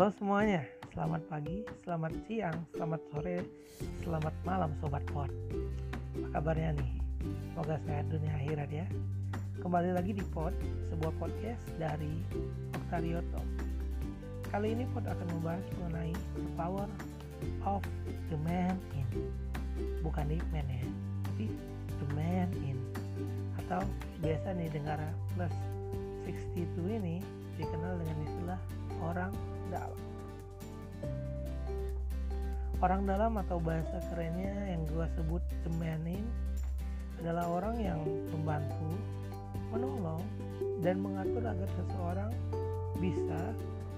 Halo semuanya, selamat pagi, selamat siang, selamat sore, selamat malam Sobat Pod. Apa kabarnya nih? Semoga sehat dunia akhirat ya. Kembali lagi di Pod, sebuah podcast dari Octario Talk. Kali ini Pod akan membahas mengenai the power of the man in. Bukan the man ya, tapi the man in. Atau biasa nih dengar plus 62 ini dikenal dengan istilah orang dalam. Orang dalam atau bahasa kerennya yang gue sebut cemanin adalah orang yang membantu, menolong, dan mengatur agar seseorang bisa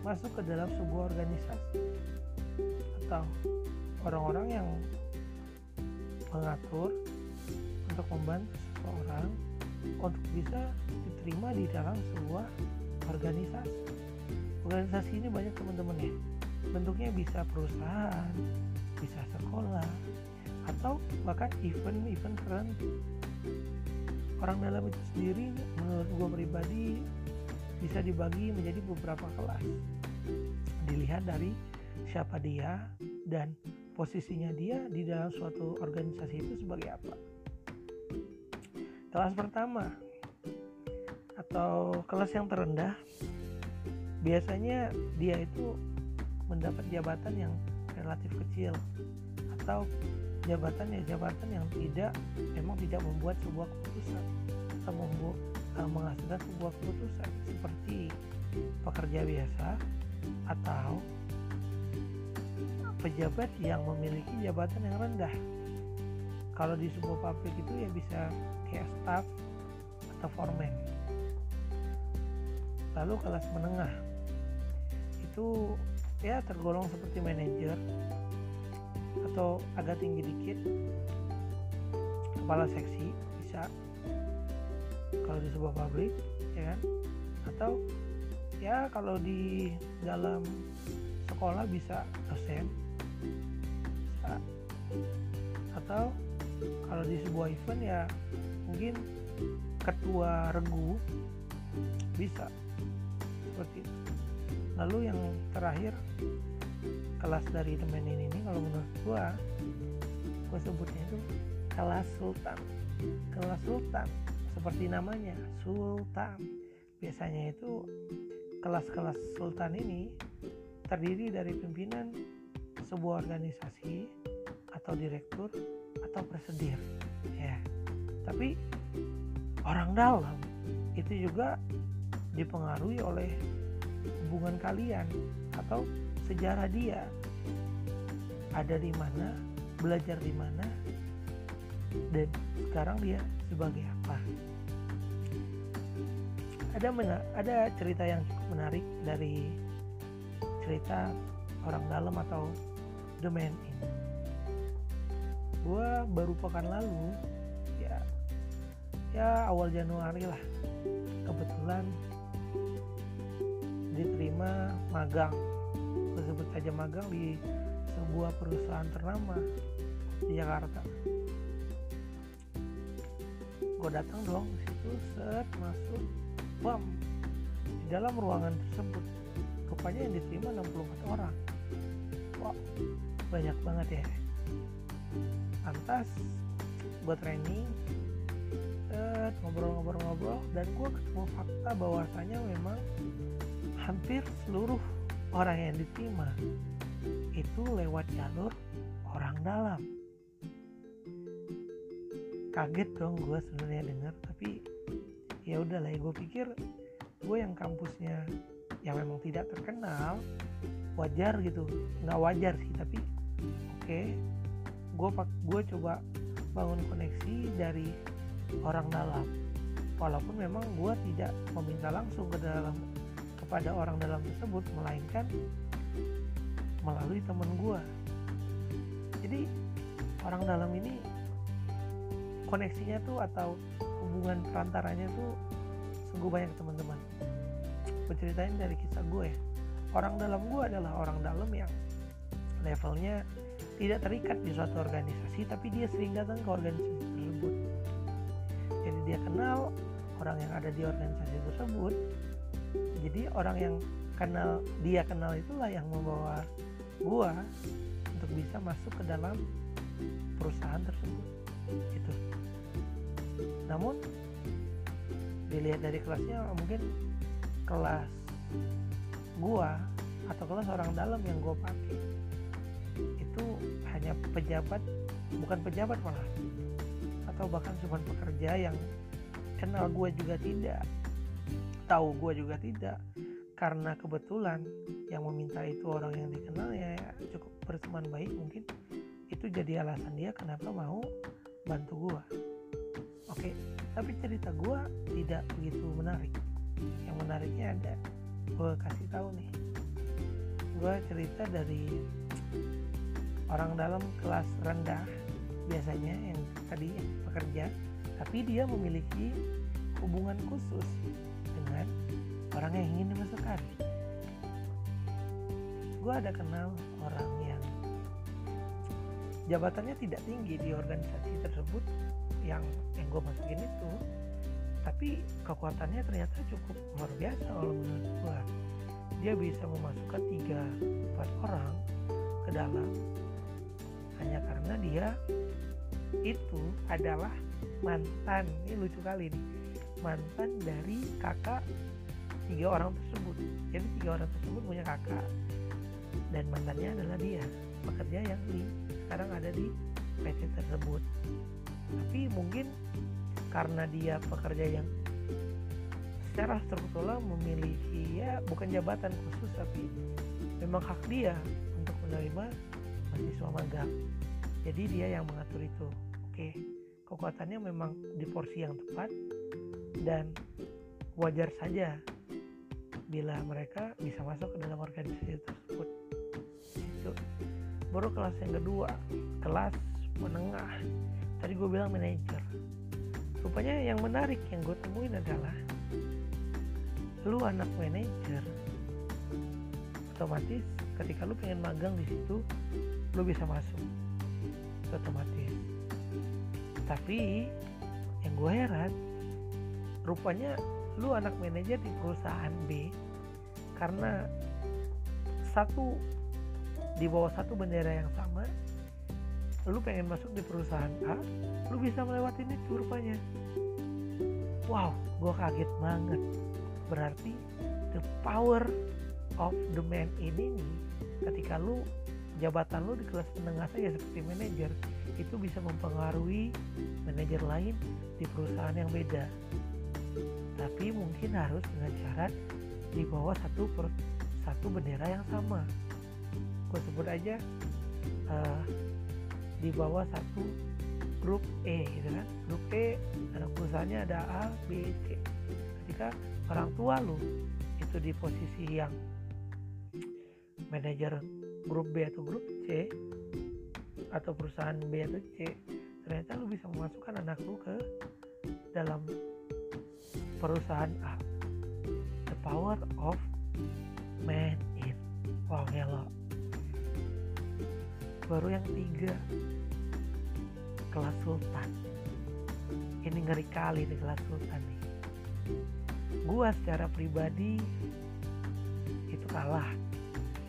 masuk ke dalam sebuah organisasi atau orang-orang yang mengatur untuk membantu seseorang untuk bisa diterima di dalam sebuah organisasi organisasi ini banyak teman-teman ya. Bentuknya bisa perusahaan bisa sekolah atau bahkan event-event tertentu orang dalam itu sendiri menurut gue pribadi bisa dibagi menjadi beberapa kelas. Dilihat dari siapa dia dan posisinya dia di dalam suatu organisasi itu sebagai apa. Kelas pertama atau kelas yang terendah biasanya dia itu mendapat jabatan yang relatif kecil atau jabatan ya jabatan yang tidak memang tidak membuat sebuah keputusan atau membuat uh, menghasilkan sebuah keputusan seperti pekerja biasa atau pejabat yang memiliki jabatan yang rendah. Kalau di sebuah pabrik itu ya bisa kayak staff atau foreman. Lalu kelas menengah itu ya tergolong seperti manajer atau agak tinggi dikit kepala seksi bisa kalau di sebuah pabrik ya kan? Atau ya kalau di dalam sekolah bisa dosen bisa. Atau kalau di sebuah event ya mungkin ketua regu bisa. Seperti itu lalu yang terakhir kelas dari temen ini kalau menurut gua gua sebutnya itu kelas sultan. Kelas sultan seperti namanya sultan. Biasanya itu kelas-kelas sultan ini terdiri dari pimpinan sebuah organisasi atau direktur atau presidir ya. Tapi orang dalam itu juga dipengaruhi oleh hubungan kalian atau sejarah dia ada di mana belajar di mana dan sekarang dia sebagai apa. Ada mena ada cerita yang cukup menarik dari cerita orang dalam atau the man in. Gue baru pekan lalu ya ya awal Januari lah. Kebetulan diterima magang. Tersebut saja magang di sebuah perusahaan ternama di Jakarta. Gue datang dong situ set masuk bam. Di dalam ruangan tersebut rupanya yang diterima 64 orang. Wow banyak banget ya. Pantas buat training ngobrol-ngobrol-ngobrol dan gue ketemu fakta bahwasanya memang hampir seluruh orang yang diterima itu lewat jalur orang dalam. Kaget dong gue sebenarnya dengar tapi ya udah lah ya gue pikir gue yang kampusnya yang memang tidak terkenal wajar gitu. Nggak wajar sih tapi oke okay, gue gue coba bangun koneksi dari orang dalam. Walaupun memang gue tidak meminta langsung ke dalam kepada orang dalam tersebut melainkan melalui teman gue jadi orang dalam ini koneksinya tuh atau hubungan perantaranya tuh sungguh banyak teman-teman. Berceritain dari kisah gue ya. Orang dalam gue adalah orang dalam yang levelnya tidak terikat di suatu organisasi tapi dia sering datang ke organisasi tersebut. Jadi dia kenal orang yang ada di organisasi tersebut jadi orang yang kenal dia kenal itulah yang membawa gua untuk bisa masuk ke dalam perusahaan tersebut. Itu namun dilihat dari kelasnya mungkin kelas gua atau kelas orang dalam yang gua pakai itu hanya pejabat bukan pejabat malah atau bahkan cuma pekerja yang kenal gue juga tidak tahu gue juga tidak. Karena kebetulan yang meminta itu orang yang dikenal ya cukup berteman baik mungkin. Itu jadi alasan dia kenapa mau bantu gue oke tapi cerita gue tidak begitu menarik. Yang menariknya ada gue kasih tahu nih. Gue cerita dari orang dalam kelas rendah biasanya yang tadi pekerja tapi dia memiliki hubungan khusus orang yang ingin dimasukkan. Gue ada kenal orang yang jabatannya tidak tinggi di organisasi tersebut yang yang gue masukin itu. Tapi kekuatannya ternyata cukup luar biasa kalau menurut gue dia bisa memasukkan tiga empat orang ke dalam. Hanya karena dia itu adalah mantan. Ini lucu kali nih. Mantan dari kakak tiga orang tersebut. Jadi tiga orang tersebut punya kakak. Dan mantannya adalah dia pekerja yang di sekarang ada di PT tersebut. Tapi mungkin karena dia pekerja yang secara struktural memiliki ya bukan jabatan khusus tapi memang hak dia untuk menerima mahasiswa magang. Jadi dia yang mengatur itu. Oke kekuatannya memang di porsi yang tepat dan wajar saja bila mereka bisa masuk ke dalam organisasi tersebut. Itu. Baru kelas yang kedua kelas menengah. Tadi gue bilang manajer rupanya yang menarik yang gue temuin adalah lu anak manajer otomatis ketika lu pengen magang di situ lu bisa masuk. Otomatis. Tapi yang gue heran rupanya lu anak manajer di perusahaan B karena satu di bawah satu bendera yang sama lu pengen masuk di perusahaan A lu bisa melewati itu rupanya. Wow gue kaget banget. Berarti the power of the man ini nih ketika lu jabatan lu di kelas menengah saja seperti manajer itu bisa mempengaruhi manajer lain di perusahaan yang beda tapi mungkin harus dengan syarat di bawah satu per, satu bendera yang sama. Gue sebut aja uh, di bawah satu grup E gitu kan? Grup E anak perusahaannya ada A B C. Ketika orang tua lu itu di posisi yang manajer grup B atau grup C atau perusahaan B atau C ternyata lu bisa memasukkan anak lu ke dalam perusahaan A. The power of man in wow hello baru yang tiga kelas sultan. Ini ngeri kali nih kelas sultan nih. Gua secara pribadi itu kalah.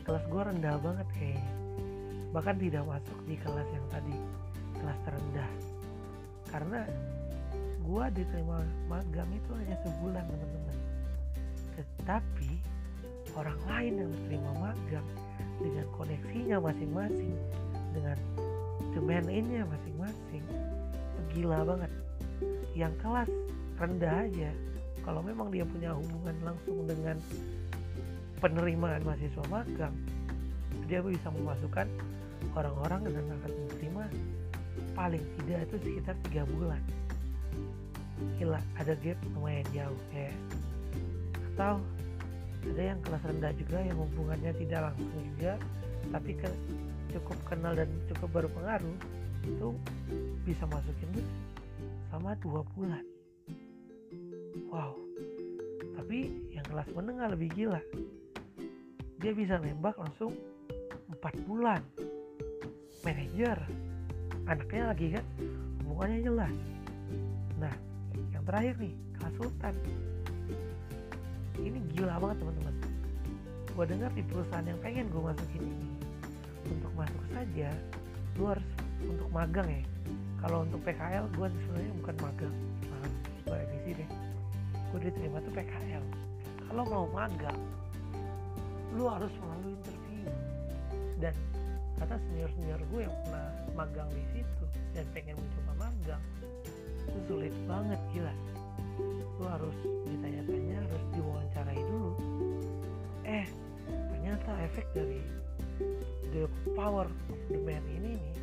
Kelas gua rendah banget kayaknya bahkan tidak masuk di kelas yang tadi kelas terendah. Karena gua diterima magang itu hanya sebulan teman-teman. Tetapi orang lain yang diterima magang dengan koneksinya masing-masing dengan domain ini masing-masing gila banget. Yang kelas rendah aja. Kalau memang dia punya hubungan langsung dengan penerimaan mahasiswa magang dia bisa memasukkan orang-orang dan akan menerima paling tidak itu sekitar tiga bulan gila ada gap lumayan jauh ya atau ada yang kelas rendah juga yang hubungannya tidak langsung juga tapi ke, cukup kenal dan cukup berpengaruh itu bisa masukin tuh sama dua bulan. Wow tapi yang kelas menengah lebih gila. Dia bisa nembak langsung empat bulan. Manajer anaknya lagi kan hubungannya jelas. Nah yang terakhir nih kelas sultan. Ini gila banget teman-teman. Gue dengar di perusahaan yang pengen gue masukin ini untuk masuk saja lu harus untuk magang ya. Kalau untuk PKL gue sebenarnya bukan magang. Maaf gue revisi deh. Gue diterima tuh PKL kalau mau magang lu harus melalui interview. Dan kata senior senior gue yang pernah magang di situ dan pengen mencoba magang itu sulit banget gila. Lu harus ditanya-tanya harus diwawancarai dulu. Eh ternyata efek dari the power of the man ini nih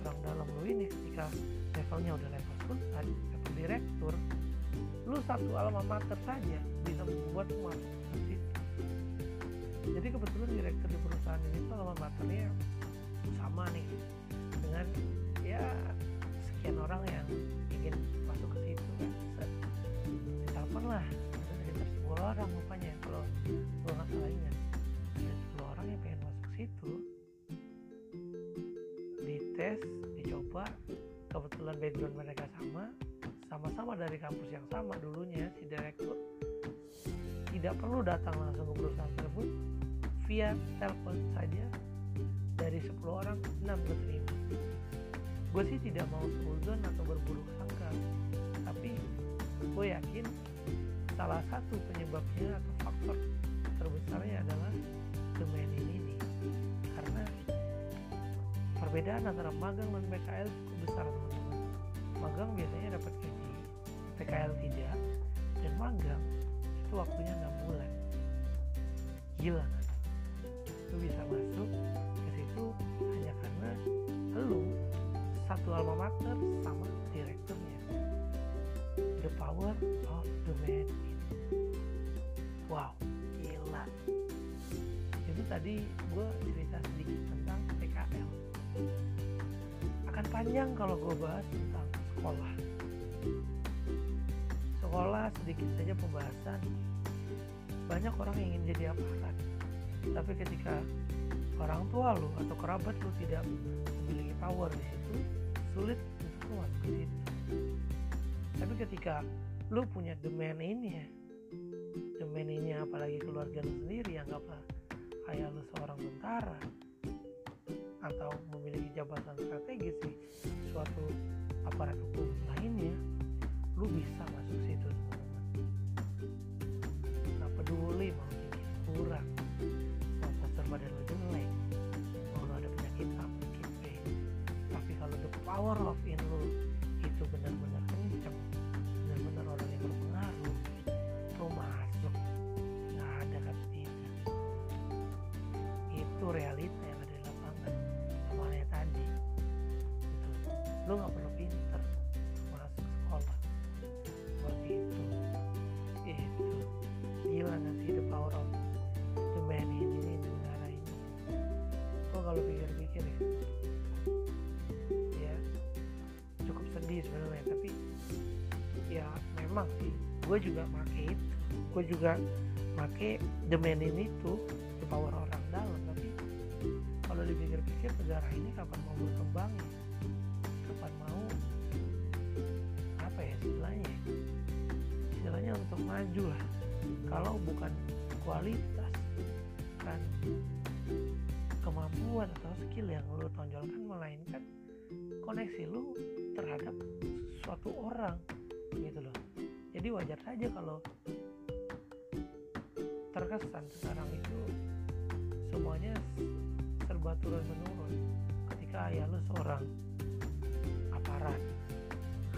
orang dalam lu ini ketika levelnya udah level sultan level direktur lu satu alma mater saja bisa membuat masuk jadi kebetulan direktur di perusahaan ini tuh alma maternya sama nih dengan ya sekian orang yang ingin masuk ke situ kan telepon lah ada sekitar 10 orang rupanya kalau gue nggak salah ingat. Ada 10 orang yang pengen masuk situ dites dicoba kebetulan background mereka sama sama-sama dari kampus yang sama dulunya si direktur. Tidak perlu datang langsung ke perusahaan tersebut via telepon saja dari 10 orang 6 keterima gue sih tidak mau suzon atau berburuk sangka. Tapi gue yakin salah satu penyebabnya atau faktor terbesarnya adalah domain ini nih. Karena perbedaan antara magang dan PKL cukup besar teman-teman. Magang biasanya dapat gaji PKL tidak dan magang itu waktunya 6 bulan. Gila kan? Lu bisa masuk ke situ satu alma mater sama direkturnya. The power of the man wow gila. Itu tadi gue cerita sedikit tentang PKL akan panjang kalau gue bahas tentang sekolah. Sekolah sedikit saja pembahasan. Banyak orang yang ingin jadi aparat tapi ketika orang tua lu atau kerabat lu tidak memiliki power di situ sulit untuk masuk ke tapi ketika lu punya demand ini ya demand ini apalagi keluarga lu sendiri anggaplah ayah lu seorang tentara atau memiliki jabatan strategis di suatu aparat hukum lainnya lu bisa masuk situ sih gue juga make itu. Gue juga make ini tuh the power orang dalam. Tapi kalau dipikir-pikir negara ini kapan mau berkembang ya? kapan mau apa ya istilahnya? Ya? istilahnya untuk maju lah. Kalau bukan kualitas kan kemampuan atau skill yang lu tonjolkan melainkan koneksi lu terhadap suatu orang gitu loh jadi wajar saja kalau terkesan sekarang itu semuanya serba turun menurun ketika ayah lu seorang aparat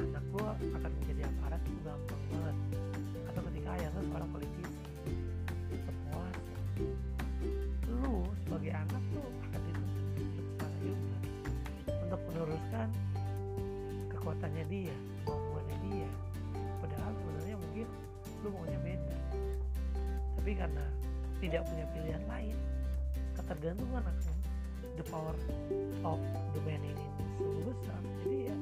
anak gua akan menjadi aparat itu gampang banget. Atau ketika ayah lu seorang politisi berkuasa lu sebagai anak tuh akan dituntut juga untuk meneruskan kekuatannya dia lu maunya beda. Tapi karena tidak punya pilihan lain ketergantungan akan the power of the man ini sungguh besar. Jadi ya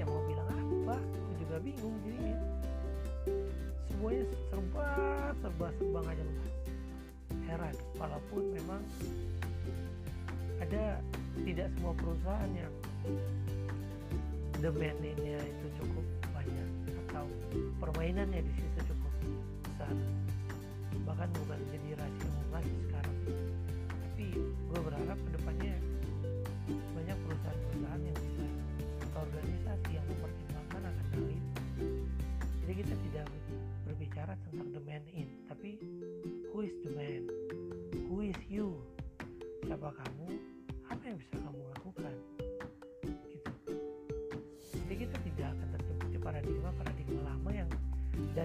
ya mau bilang apa aku juga bingung jadinya. Semuanya serba serba serba aja luas heran walaupun memang ada tidak semua perusahaan yang demand-nya itu cukup atau permainannya di situ cukup besar. Bahkan bukan jadi rahasia umum lagi sekarang. Tapi gue berharap ke depannya banyak perusahaan-perusahaan yang bisa atau organisasi yang mempertimbangkan akan hal itu jadi kita tidak berbicara tentang the man in tapi who is the man? Who is you? Siapa kamu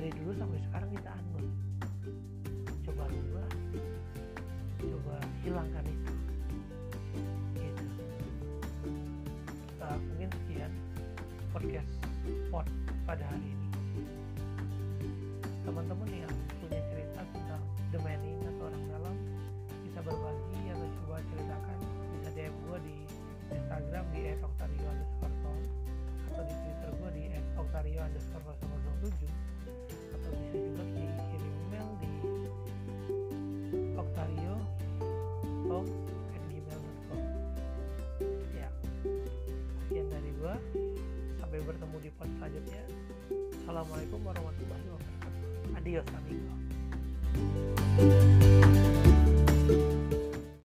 dari dulu sampai sekarang Assalamualaikum warahmatullahi wabarakatuh. Adios amigo